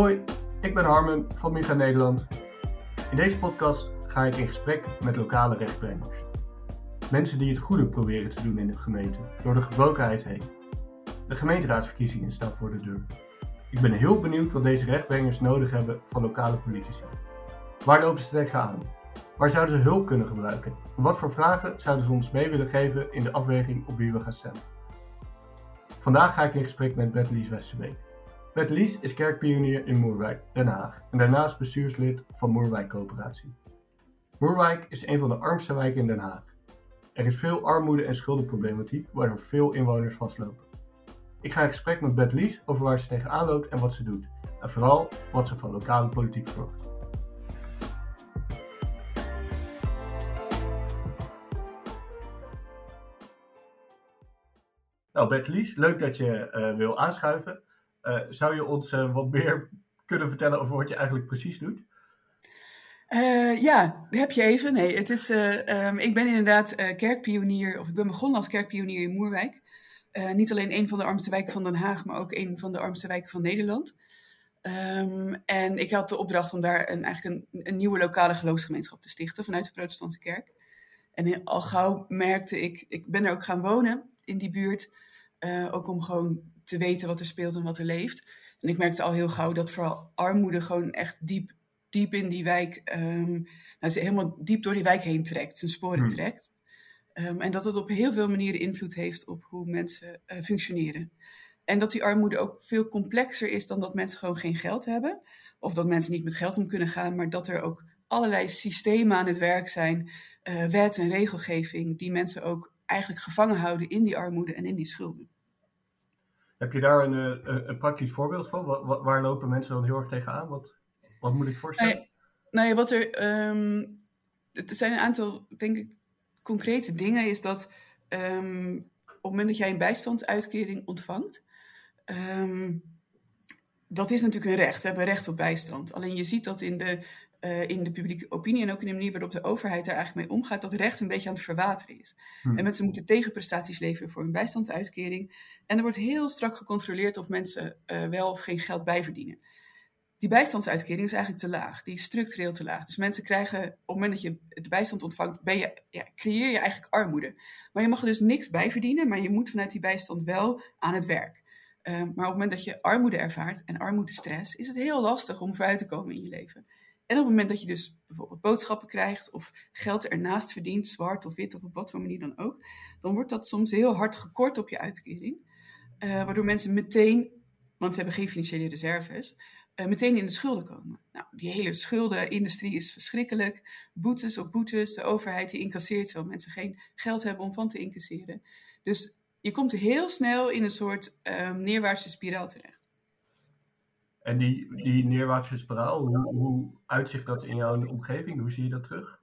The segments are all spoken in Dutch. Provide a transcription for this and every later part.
Hoi, ik ben Harmen van Miga Nederland. In deze podcast ga ik in gesprek met lokale rechtbrengers. Mensen die het goede proberen te doen in de gemeente, door de gebrokenheid heen. De gemeenteraadsverkiezingen staan voor de deur. Ik ben heel benieuwd wat deze rechtbrengers nodig hebben van lokale politici. Waar lopen ze tegenaan? Waar zouden ze hulp kunnen gebruiken? En wat voor vragen zouden ze ons mee willen geven in de afweging op wie we gaan stemmen? Vandaag ga ik in gesprek met Bettelies Westerbeek. Bettelies is kerkpionier in Moerwijk, Den Haag en daarnaast bestuurslid van Moerwijk Coöperatie. Moerwijk is een van de armste wijken in Den Haag. Er is veel armoede en schuldenproblematiek waardoor veel inwoners vastlopen. Ik ga in gesprek met Bettelies over waar ze tegenaan loopt en wat ze doet. En vooral wat ze van lokale politiek verwacht. Nou, Bettelies, leuk dat je eh, wil aanschuiven. Eh, zou je ons eh, wat meer kunnen vertellen over wat je eigenlijk precies doet? ja, heb je even. Nee, het is, ehm, ik ben inderdaad kerkpionier, of ik ben begonnen als kerkpionier in Moerwijk. niet alleen een van de armste wijken van Den Haag, maar ook een van de armste wijken van Nederland. Ehm, en ik had de opdracht om daar een, eigenlijk een, een, nieuwe lokale geloofsgemeenschap te stichten vanuit de protestantse kerk. En al gauw merkte ik, ik ben er ook gaan wonen in die buurt. Ook om gewoon te weten wat er speelt en wat er leeft. En ik merkte al heel gauw dat vooral armoede gewoon echt diep, diep in die wijk, um, nou, ze helemaal diep door die wijk heen trekt, zijn sporen hmm. trekt. Um, en dat het op heel veel manieren invloed heeft op hoe mensen uh, functioneren. En dat die armoede ook veel complexer is dan dat mensen gewoon geen geld hebben. Of dat mensen niet met geld om kunnen gaan, maar dat er ook allerlei systemen aan het werk zijn, uh, wet en regelgeving, die mensen ook eigenlijk gevangen houden in die armoede en in die schulden. Heb je daar een, eh, een, een praktisch voorbeeld van? Waar, lopen mensen dan heel erg tegenaan? Wat, wat moet ik voorstellen? Nee, nou ja, wat er. Er zijn een aantal, denk ik, concrete dingen. Is dat um, op het moment dat jij een bijstandsuitkering ontvangt. Um, dat is natuurlijk een recht. We hebben recht op bijstand. Alleen je ziet dat in de uh, in de publieke opinie en ook in de manier waarop de overheid daar eigenlijk mee omgaat, dat recht een beetje aan het verwateren is. Hmm. En mensen moeten tegenprestaties leveren voor hun bijstandsuitkering. En er wordt heel strak gecontroleerd of mensen uh, wel of geen geld bijverdienen. Die bijstandsuitkering is eigenlijk te laag. Die is structureel te laag. Dus mensen krijgen, op het moment dat je de bijstand ontvangt, ben je, ja, creëer je eigenlijk armoede. Maar je mag er dus niks bijverdienen, maar je moet vanuit die bijstand wel aan het werk. Uh, maar op het moment dat je armoede ervaart en armoedestress, is het heel lastig om vooruit te komen in je leven. En op het moment dat je dus bijvoorbeeld boodschappen krijgt of geld ernaast verdient, zwart of wit of op wat voor manier dan ook, dan wordt dat soms heel hard gekort op je uitkering. Uh, waardoor mensen meteen, want ze hebben geen financiële reserves, uh, meteen in de schulden komen. Nou, die hele schuldenindustrie is verschrikkelijk. Boetes op boetes, de overheid die incasseert terwijl mensen geen geld hebben om van te incasseren. Dus je komt heel snel in een soort um, neerwaartse spiraal terecht. En die, die neerwaartse spiraal, hoe, hoe uitzicht dat in jouw omgeving? Hoe zie je dat terug?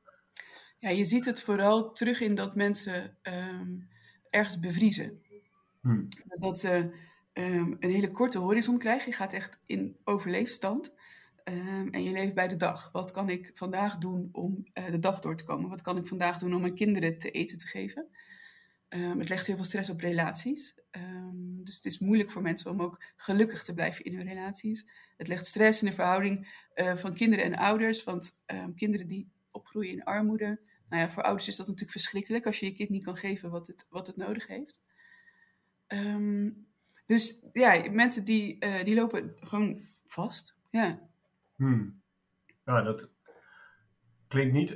Ja, je ziet het vooral terug in dat mensen um, ergens bevriezen. Hmm. Dat ze um, een hele korte horizon krijgen. Je gaat echt in overleefstand. Um, en je leeft bij de dag. Wat kan ik vandaag doen om uh, de dag door te komen? Wat kan ik vandaag doen om mijn kinderen te eten te geven? Um, het legt heel veel stress op relaties. Um, dus het is moeilijk voor mensen om ook gelukkig te blijven in hun relaties. Het legt stress in de verhouding uh, van kinderen en ouders. Want um, kinderen die opgroeien in armoede. Nou ja, voor ouders is dat natuurlijk verschrikkelijk als je je kind niet kan geven wat het, wat het nodig heeft. dus ja, mensen die, uh, die lopen gewoon vast. Ja. Hmm. Ja, dat klinkt niet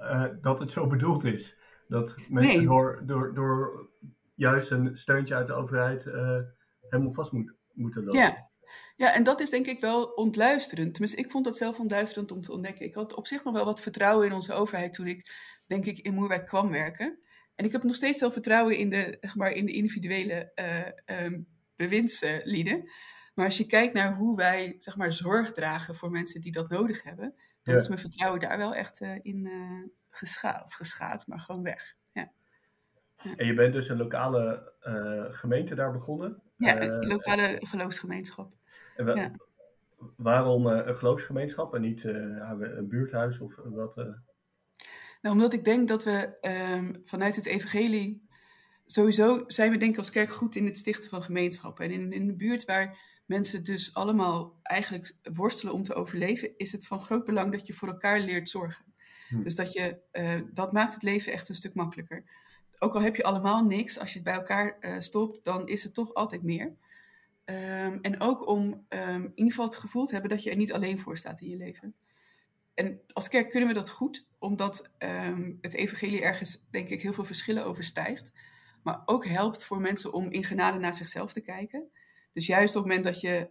uh, dat het zo bedoeld is. Dat mensen door, door, door juist een steuntje uit de overheid uh, helemaal vast moet, moeten lopen. Ja. ja, en dat is denk ik wel ontluisterend. Tenminste, ik vond dat zelf ontluisterend om te ontdekken. Ik had op zich nog wel wat vertrouwen in onze overheid toen ik, denk ik, in Moerwijk kwam werken. En ik heb nog steeds wel vertrouwen in de, zeg maar, in de individuele uh, um, bewindslieden. Maar als je kijkt naar hoe wij zeg maar, zorg dragen voor mensen die dat nodig hebben, dan is mijn vertrouwen daar wel echt uh, in, geschaad, of geschaad, maar gewoon weg. Ja. ja. En je bent dus een lokale uh, gemeente daar begonnen? Ja, een lokale geloofsgemeenschap. En ja. Waarom een geloofsgemeenschap en niet een buurthuis of wat? Nou, omdat ik denk dat we um, vanuit het evangelie... Sowieso zijn we denk ik als kerk goed in het stichten van gemeenschappen. En in, in een buurt waar mensen dus allemaal eigenlijk worstelen om te overleven, is het van groot belang dat je voor elkaar leert zorgen. Hm. Dus dat, je, eh, dat maakt het leven echt een stuk makkelijker. Ook al heb je allemaal niks, als je het bij elkaar eh, stopt, dan is het toch altijd meer. Ehm, en ook om ehm, in ieder geval het gevoel te hebben dat je er niet alleen voor staat in je leven. En als kerk kunnen we dat goed, omdat ehm, het evangelie ergens, denk ik, heel veel verschillen overstijgt. Maar ook helpt voor mensen om in genade naar zichzelf te kijken. Dus juist op het moment dat je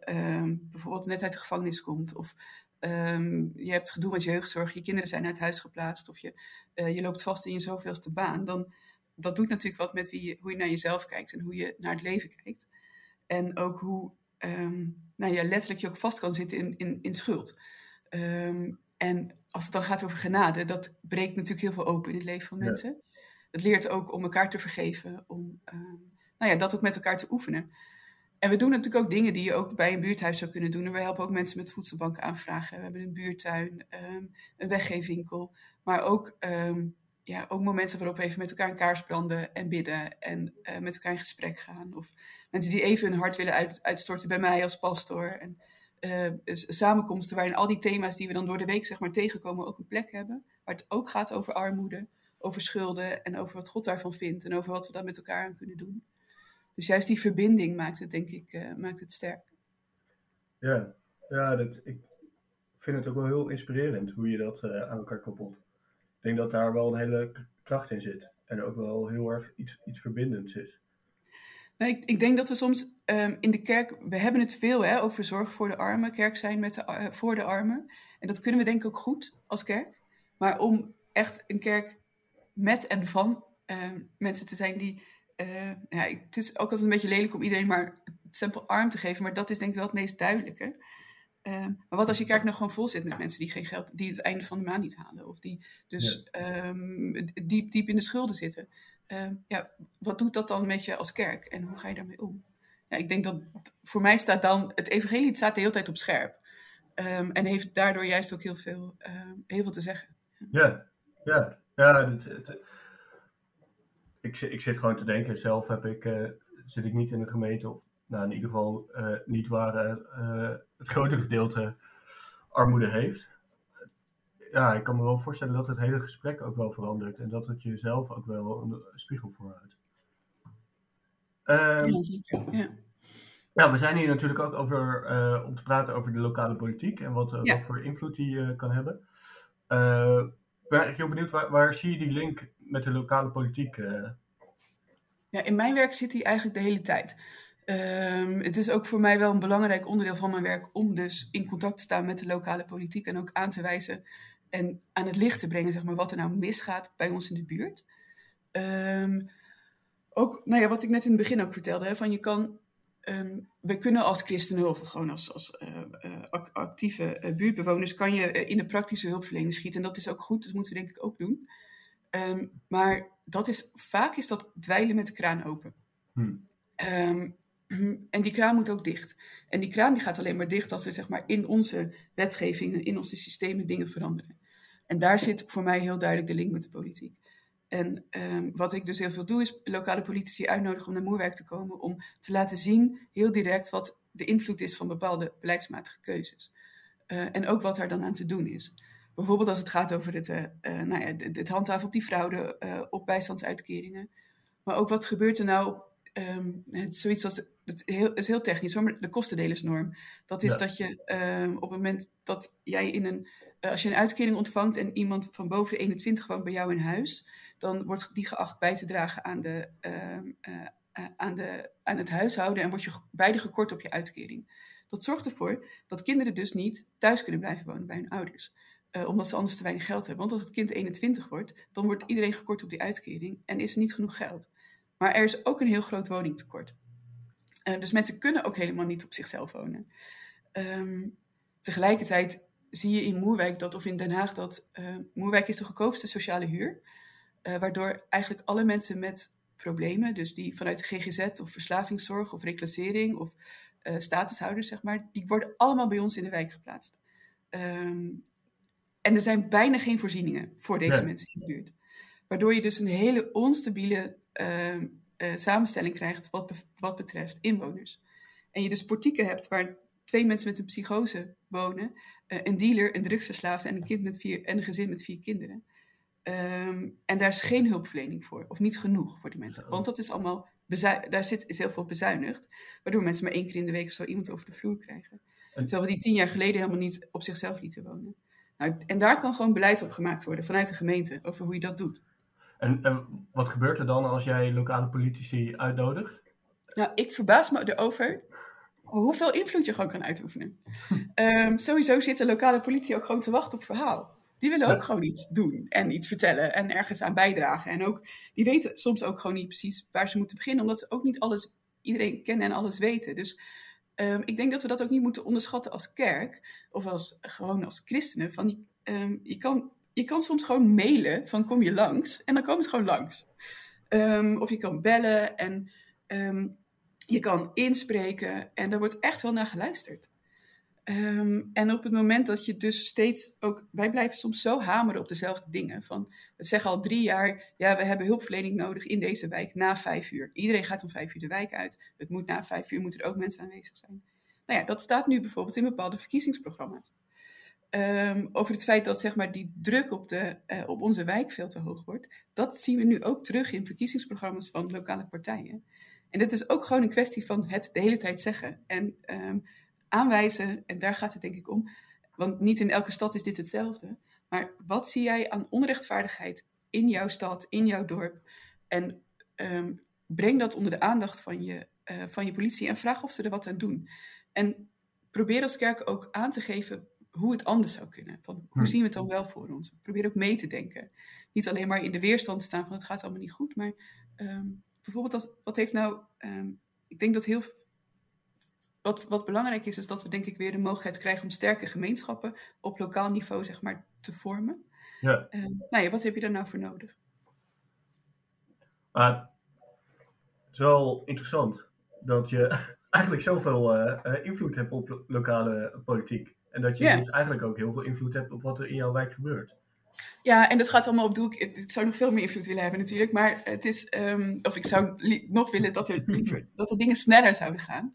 bijvoorbeeld net uit de gevangenis komt, of ehm, je hebt gedoe met jeugdzorg, je kinderen zijn uit huis geplaatst, of je, eh, je loopt vast in je zoveelste baan, dan dat doet natuurlijk wat met wie je, hoe je naar jezelf kijkt en hoe je naar het leven kijkt. En ook hoe ehm, nou ja, letterlijk je ook vast kan zitten in, in, in schuld. Ehm, en als het dan gaat over genade, dat breekt natuurlijk heel veel open in het leven van mensen. Het leert ook om elkaar te vergeven, om nou ja, dat ook met elkaar te oefenen. En we doen natuurlijk ook dingen die je ook bij een buurthuis zou kunnen doen. En we helpen ook mensen met voedselbanken aanvragen. We hebben een buurtuin, ehm, een weggeefwinkel. Maar ook, ehm, ja, ook momenten waarop we even met elkaar een kaars branden en bidden. En eh, met elkaar in gesprek gaan. Of mensen die even hun hart willen uit, uitstorten bij mij als pastor. En eh, s- samenkomsten waarin al die thema's die we dan door de week zeg maar, tegenkomen ook een plek hebben. Waar het ook gaat over armoede, over schulden en over wat God daarvan vindt. En over wat we daar met elkaar aan kunnen doen. Dus juist die verbinding maakt het, denk ik, eh, maakt het sterk. Ja, ja dat, ik vind het ook wel heel inspirerend hoe je dat eh, aan elkaar koppelt. Ik denk dat daar wel een hele kracht in zit. En ook wel heel erg iets, iets verbindends is. Nou, ik, ik denk dat we soms ehm, in de kerk, we hebben het veel hè, over zorg voor de armen, kerk zijn met de, ar- voor de armen. En dat kunnen we denk ik ook goed als kerk. Maar om echt een kerk met en van ehm, mensen te zijn die, eh, ja, het is ook altijd een beetje lelijk om iedereen maar het stempel arm te geven, maar dat is denk ik wel het meest duidelijke. Ehm, maar wat als je kerk nog gewoon vol zit met mensen die geen geld, die het einde van de maand niet halen, of die dus ehm, diep, diep in de schulden zitten. Ehm, ja, wat doet dat dan met je als kerk en hoe ga je daarmee om? Ja, ik denk dat voor mij staat dan, het evangelie het staat de hele tijd op scherp. Ehm, en heeft daardoor juist ook heel veel, ehm, heel veel te zeggen. Ja, ja, ja. Het, het- ik, zit- ik zit gewoon te denken, zelf heb ik, eh, zit ik niet in een gemeente, of nou, in ieder geval eh, niet waar eh, het grote gedeelte armoede heeft. Ja, ik kan me wel voorstellen dat het hele gesprek ook wel verandert en dat het jezelf ook wel een spiegel voorhoudt. Ehm, Ja, zeker. Ja. we zijn hier natuurlijk ook over, om te praten over de lokale politiek en wat, Ja. wat voor invloed die kan hebben. Ik ben eigenlijk heel benieuwd, waar, waar zie je die link met de lokale politiek? eh? Ja, in mijn werk zit hij eigenlijk de hele tijd. Ehm, het is ook voor mij wel een belangrijk onderdeel van mijn werk om dus in contact te staan met de lokale politiek en ook aan te wijzen en aan het licht te brengen, zeg maar, wat er nou misgaat bij ons in de buurt. Ehm, ook, nou ja, wat ik net in het begin ook vertelde, hè, van je kan, ehm, we kunnen als christenen of gewoon als, als eh, eh, ac- actieve buurtbewoners, kan je in de praktische hulpverlening schieten. En dat is ook goed, dat moeten we denk ik ook doen. Ehm, maar dat is, vaak is dat dweilen met de kraan open. Hm. Ehm, en die kraan moet ook dicht. En die kraan die gaat alleen maar dicht als er zeg maar, in onze wetgeving en in onze systemen dingen veranderen. En daar zit voor mij heel duidelijk de link met de politiek. En ehm, wat ik dus heel veel doe, is lokale politici uitnodigen om naar Moerwijk te komen. Om te laten zien, heel direct, wat de invloed is van bepaalde beleidsmatige keuzes. Eh, en ook wat daar dan aan te doen is. Bijvoorbeeld als het gaat over het, eh, nou ja, het, het handhaven op die fraude, eh, op bijstandsuitkeringen. Maar ook wat gebeurt er nou ehm, het zoiets als, het, heel, het is heel technisch, hoor, maar de kostendelersnorm. Dat is Ja. dat je ehm, op het moment dat jij in een, als je een uitkering ontvangt en iemand van boven de 21 woont bij jou in huis, dan wordt die geacht bij te dragen aan, de, ehm, eh, eh, aan, de, aan het huishouden en word je beide gekort op je uitkering. Dat zorgt ervoor dat kinderen dus niet thuis kunnen blijven wonen bij hun ouders. Eh, omdat ze anders te weinig geld hebben. Want als het kind 21 wordt, dan wordt iedereen gekort op die uitkering en is er niet genoeg geld. Maar er is ook een heel groot woningtekort. Eh, dus mensen kunnen ook helemaal niet op zichzelf wonen. Ehm, tegelijkertijd zie je in Moerwijk dat, of in Den Haag, dat eh, Moerwijk is de goedkoopste sociale huur. waardoor eigenlijk alle mensen met problemen, dus die vanuit de GGZ of verslavingszorg of reclassering of statushouders, zeg maar, die worden allemaal bij ons in de wijk geplaatst. Ehm, en er zijn bijna geen voorzieningen voor deze Nee. mensen in de buurt. Waardoor je dus een hele onstabiele ehm, eh, samenstelling krijgt wat, be- wat betreft inwoners. En en je dus portieken hebt waar twee mensen met een psychose wonen, uh, een dealer, een drugsverslaafde en een, kind met vier, en een gezin met vier kinderen. Um, en daar is geen hulpverlening voor, of niet genoeg voor die mensen. Want dat is allemaal, daar zit, is heel veel bezuinigd, waardoor mensen maar één keer in de week of zo iemand over de vloer krijgen. Terwijl we die tien jaar geleden helemaal niet op zichzelf lieten wonen. Nou, en daar kan gewoon beleid op gemaakt worden vanuit de gemeente over hoe je dat doet. En, en wat gebeurt er dan als jij lokale politici uitnodigt? Nou, ik verbaas me erover hoeveel invloed je gewoon kan uitoefenen. um, sowieso zit de lokale politie ook gewoon te wachten op verhaal. Die willen ook gewoon iets doen en iets vertellen en ergens aan bijdragen. En ook, die weten soms ook gewoon niet precies waar ze moeten beginnen, omdat ze ook niet alles, iedereen kennen en alles weten. Dus um, ik denk dat we dat ook niet moeten onderschatten als kerk of als, gewoon als christenen. Van, um, je, kan, je kan soms gewoon mailen van kom je langs en dan komen ze gewoon langs. Um, of je kan bellen en je kan inspreken en daar wordt echt wel naar geluisterd. Um, en op het moment dat je dus steeds ook, wij blijven soms zo hameren op dezelfde dingen. Van, we zeggen al drie jaar, ja, we hebben hulpverlening nodig in deze wijk na vijf uur. Iedereen gaat om vijf uur de wijk uit. Het moet na vijf uur, moeten er ook mensen aanwezig zijn. Nou ja, dat staat nu bijvoorbeeld in bepaalde verkiezingsprogramma's. Um, over het feit dat zeg maar, die druk op, de, uh, op onze wijk veel te hoog wordt. Dat zien we nu ook terug in verkiezingsprogramma's van lokale partijen. En dit is ook gewoon een kwestie van het de hele tijd zeggen. En um, aanwijzen, en daar gaat het denk ik om, want niet in elke stad is dit hetzelfde, maar wat zie jij aan onrechtvaardigheid in jouw stad, in jouw dorp? En um, breng dat onder de aandacht van je, uh, van je politie en vraag of ze er wat aan doen. En probeer als kerk ook aan te geven hoe het anders zou kunnen. Van, hoe zien we het dan wel voor ons? Probeer ook mee te denken. Niet alleen maar in de weerstand te staan van het gaat allemaal niet goed, maar um, bijvoorbeeld als, wat heeft nou, um, ik denk dat heel wat, wat belangrijk is, is dat we denk ik weer de mogelijkheid krijgen om sterke gemeenschappen op lokaal niveau zeg maar, te vormen. Ja. Uh, nou ja, wat heb je daar nou voor nodig? Uh, het is wel interessant dat je eigenlijk zoveel uh, invloed hebt op lokale politiek. En dat je yeah. dus eigenlijk ook heel veel invloed hebt op wat er in jouw wijk gebeurt. Ja, en dat gaat allemaal op doel. Ik, ik, zou nog veel meer invloed willen hebben natuurlijk. Maar het is, um, of ik zou nog willen dat er, dat er dingen sneller zouden gaan.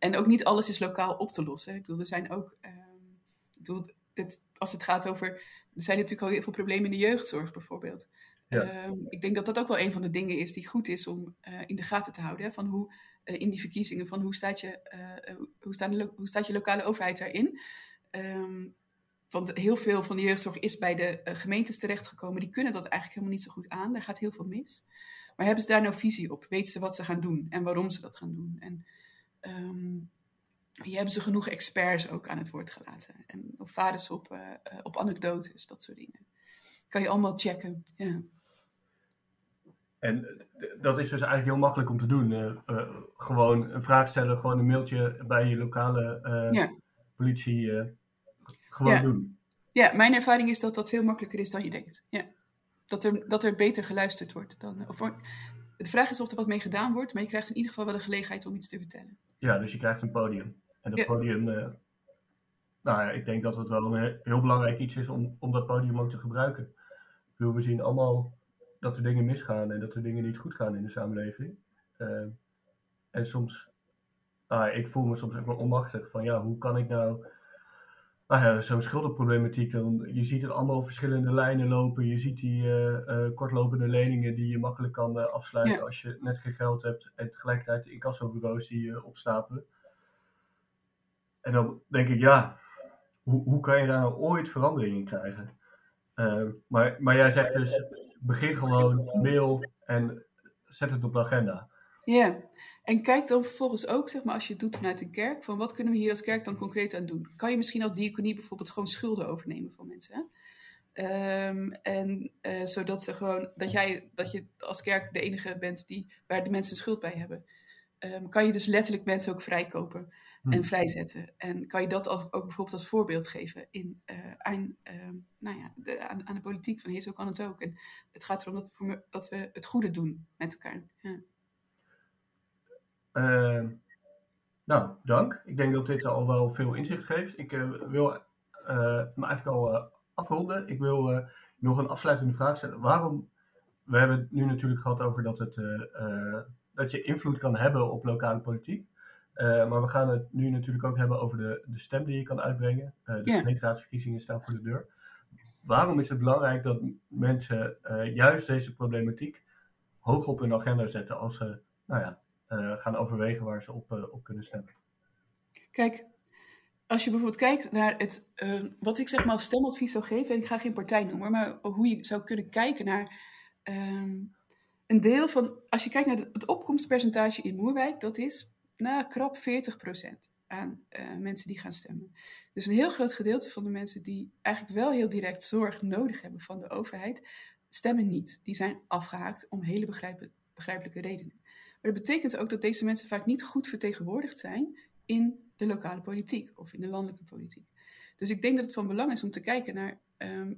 En ook niet alles is lokaal op te lossen. Ik bedoel, er zijn ook. Um, ik bedoel, dit, als het gaat over. Er zijn natuurlijk al heel veel problemen in de jeugdzorg bijvoorbeeld. Ja. Um, ik denk dat dat ook wel een van de dingen is die goed is om uh, in de gaten te houden. Hè, van hoe uh, in die verkiezingen, van hoe staat je, uh, hoe staat de, hoe staat je lokale overheid daarin? Um, want heel veel van de jeugdzorg is bij de gemeentes terechtgekomen. Die kunnen dat eigenlijk helemaal niet zo goed aan. Daar gaat heel veel mis. Maar hebben ze daar nou visie op? Weten ze wat ze gaan doen en waarom ze dat gaan doen? En um, hier hebben ze genoeg experts ook aan het woord gelaten. En op vaders op, uh, op anekdotes, dat soort dingen. Kan je allemaal checken. Ja. En eh, dat is dus eigenlijk heel makkelijk om te doen. Uh, uh, gewoon een vraag stellen, gewoon een mailtje bij je lokale ja. politie gewoon ja. doen. Ja, mijn ervaring is dat dat veel makkelijker is dan je denkt. Ja. Dat, er, dat er beter geluisterd wordt. Dan, of, de vraag is of er wat mee gedaan wordt, maar je krijgt in ieder geval wel de gelegenheid om iets te vertellen. Ja, dus je krijgt een podium. En dat ja. podium, uh, nou ja, ik denk dat het wel een heel belangrijk iets is om, om dat podium ook te gebruiken. Ik bedoel, we zien allemaal dat er dingen misgaan en dat er dingen niet goed gaan in de samenleving. Uh, en soms, nou, ik voel me soms ook wel onmachtig van ja, hoe kan ik nou nou ja, zo'n schuldenproblematiek, dan, je ziet er allemaal verschillende lijnen lopen. Je ziet die uh, uh, kortlopende leningen die je makkelijk kan uh, afsluiten ja. als je net geen geld hebt. En tegelijkertijd de incassobureaus die opstapelen. En dan denk ik, ja, hoe, hoe kan je daar nou ooit verandering in krijgen? maar, maar jij zegt dus, begin gewoon, mail en zet het op de agenda. Ja, en kijk dan vervolgens ook, zeg maar, als je het doet vanuit een kerk, van wat kunnen we hier als kerk dan concreet aan doen? Kan je misschien als diaconie bijvoorbeeld gewoon schulden overnemen van mensen? Hè? Um, en uh, zodat ze gewoon, dat jij, dat je als kerk de enige bent die, waar de mensen schuld bij hebben. Um, kan je dus letterlijk mensen ook vrijkopen hmm. en vrijzetten. En kan je dat als, ook bijvoorbeeld als voorbeeld geven in, uh, aan, uh, nou ja, de, aan, aan, de politiek van hier zo kan het ook. En het gaat erom dat we, dat we het goede doen met elkaar. Ja. Uh, nou, dank. Ik denk dat dit al wel veel inzicht geeft. Ik uh, wil uh, me eigenlijk al afronden. Ik wil nog een afsluitende vraag stellen. Waarom, we hebben het nu natuurlijk gehad over dat, het, dat je invloed kan hebben op lokale politiek. maar we gaan het nu natuurlijk ook hebben over de, de stem die je kan uitbrengen. de gemeenteraadsverkiezingen staan voor de deur. Waarom is het belangrijk dat mensen juist deze problematiek hoog op hun agenda zetten als ze nou ja, gaan overwegen waar ze op, op kunnen stemmen? Kijk, als je bijvoorbeeld kijkt naar het, eh, wat ik zeg maar als stemadvies zou geven, en ik ga geen partij noemen, maar hoe je zou kunnen kijken naar ehm, een deel van, als je kijkt naar het opkomstpercentage in Moerwijk, dat is nou, krap 40% aan uh, mensen die gaan stemmen. Dus een heel groot gedeelte van de mensen die eigenlijk wel heel direct zorg nodig hebben van de overheid, stemmen niet. Die zijn afgehaakt om hele begrijpelijke redenen. Maar dat betekent ook dat deze mensen vaak niet goed vertegenwoordigd zijn in de lokale politiek of in de landelijke politiek. Dus ik denk dat het van belang is om te kijken naar, ehm,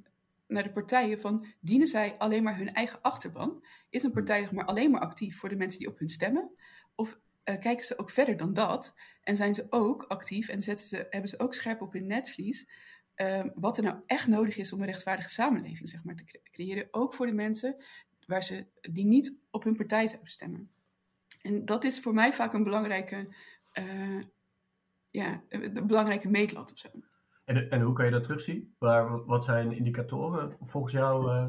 naar de partijen van dienen zij alleen maar hun eigen achterban? Is een partij maar alleen maar actief voor de mensen die op hun stemmen? Of uh, kijken ze ook verder dan dat? En zijn ze ook actief en zetten ze, hebben ze ook scherp op hun netvlies um, wat er nou echt nodig is om een rechtvaardige samenleving zeg maar, te creëren? Ook voor de mensen waar ze, die niet op hun partij zouden stemmen. En dat is voor mij vaak een belangrijke uh, ja, een belangrijke meetlat of zo. En, en hoe kan je dat terugzien? Waar, wat zijn indicatoren volgens jou? Uh...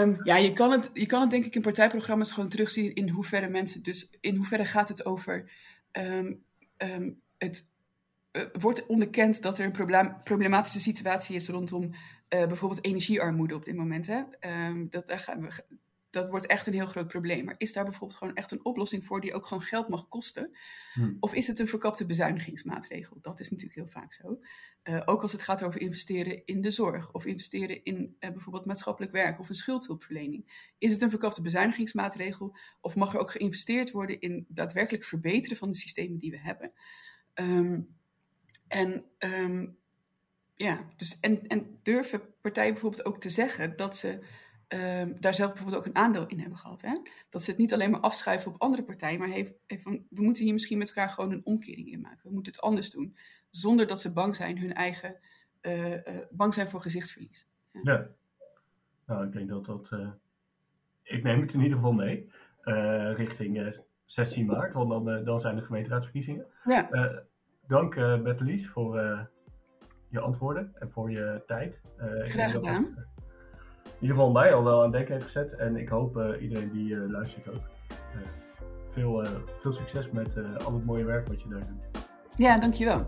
Um, ja, je kan, het, je kan het denk ik in partijprogramma's gewoon terugzien in hoeverre mensen, dus in hoeverre gaat het over um, um, het uh, wordt onderkend dat er een probleem, problematische situatie is rondom uh, bijvoorbeeld energiearmoede op dit moment. Hè? dat, daar gaan we, dat wordt echt een heel groot probleem. Maar is daar bijvoorbeeld gewoon echt een oplossing voor die ook gewoon geld mag kosten? Hmm. Of is het een verkapte bezuinigingsmaatregel? Dat is natuurlijk heel vaak zo. Uh, ook als het gaat over investeren in de zorg of investeren in uh, bijvoorbeeld maatschappelijk werk of een schuldhulpverlening. Is het een verkapte bezuinigingsmaatregel of mag er ook geïnvesteerd worden in daadwerkelijk verbeteren van de systemen die we hebben? Um, en um, ja, dus en, en durven partijen bijvoorbeeld ook te zeggen dat ze um, daar zelf bijvoorbeeld ook een aandeel in hebben gehad. Hè? Dat ze het niet alleen maar afschuiven op andere partijen, maar heeft, heeft van, we moeten hier misschien met elkaar gewoon een omkering in maken. We moeten het anders doen, zonder dat ze bang zijn, hun eigen, uh, uh, bang zijn voor gezichtsverlies. Ja. ja. nou ik denk dat dat, uh, ik neem het in ieder geval mee, richting 16 maart, want dan, dan zijn de gemeenteraadsverkiezingen. Ja. dank Bettelies voor je antwoorden en voor je tijd. Graag gedaan ieder geval mij al wel aan het heeft gezet. En ik hoop uh, iedereen die uh, luistert ook. Uh, veel, veel succes met al het mooie werk wat je daar doet. Ja, dankjewel.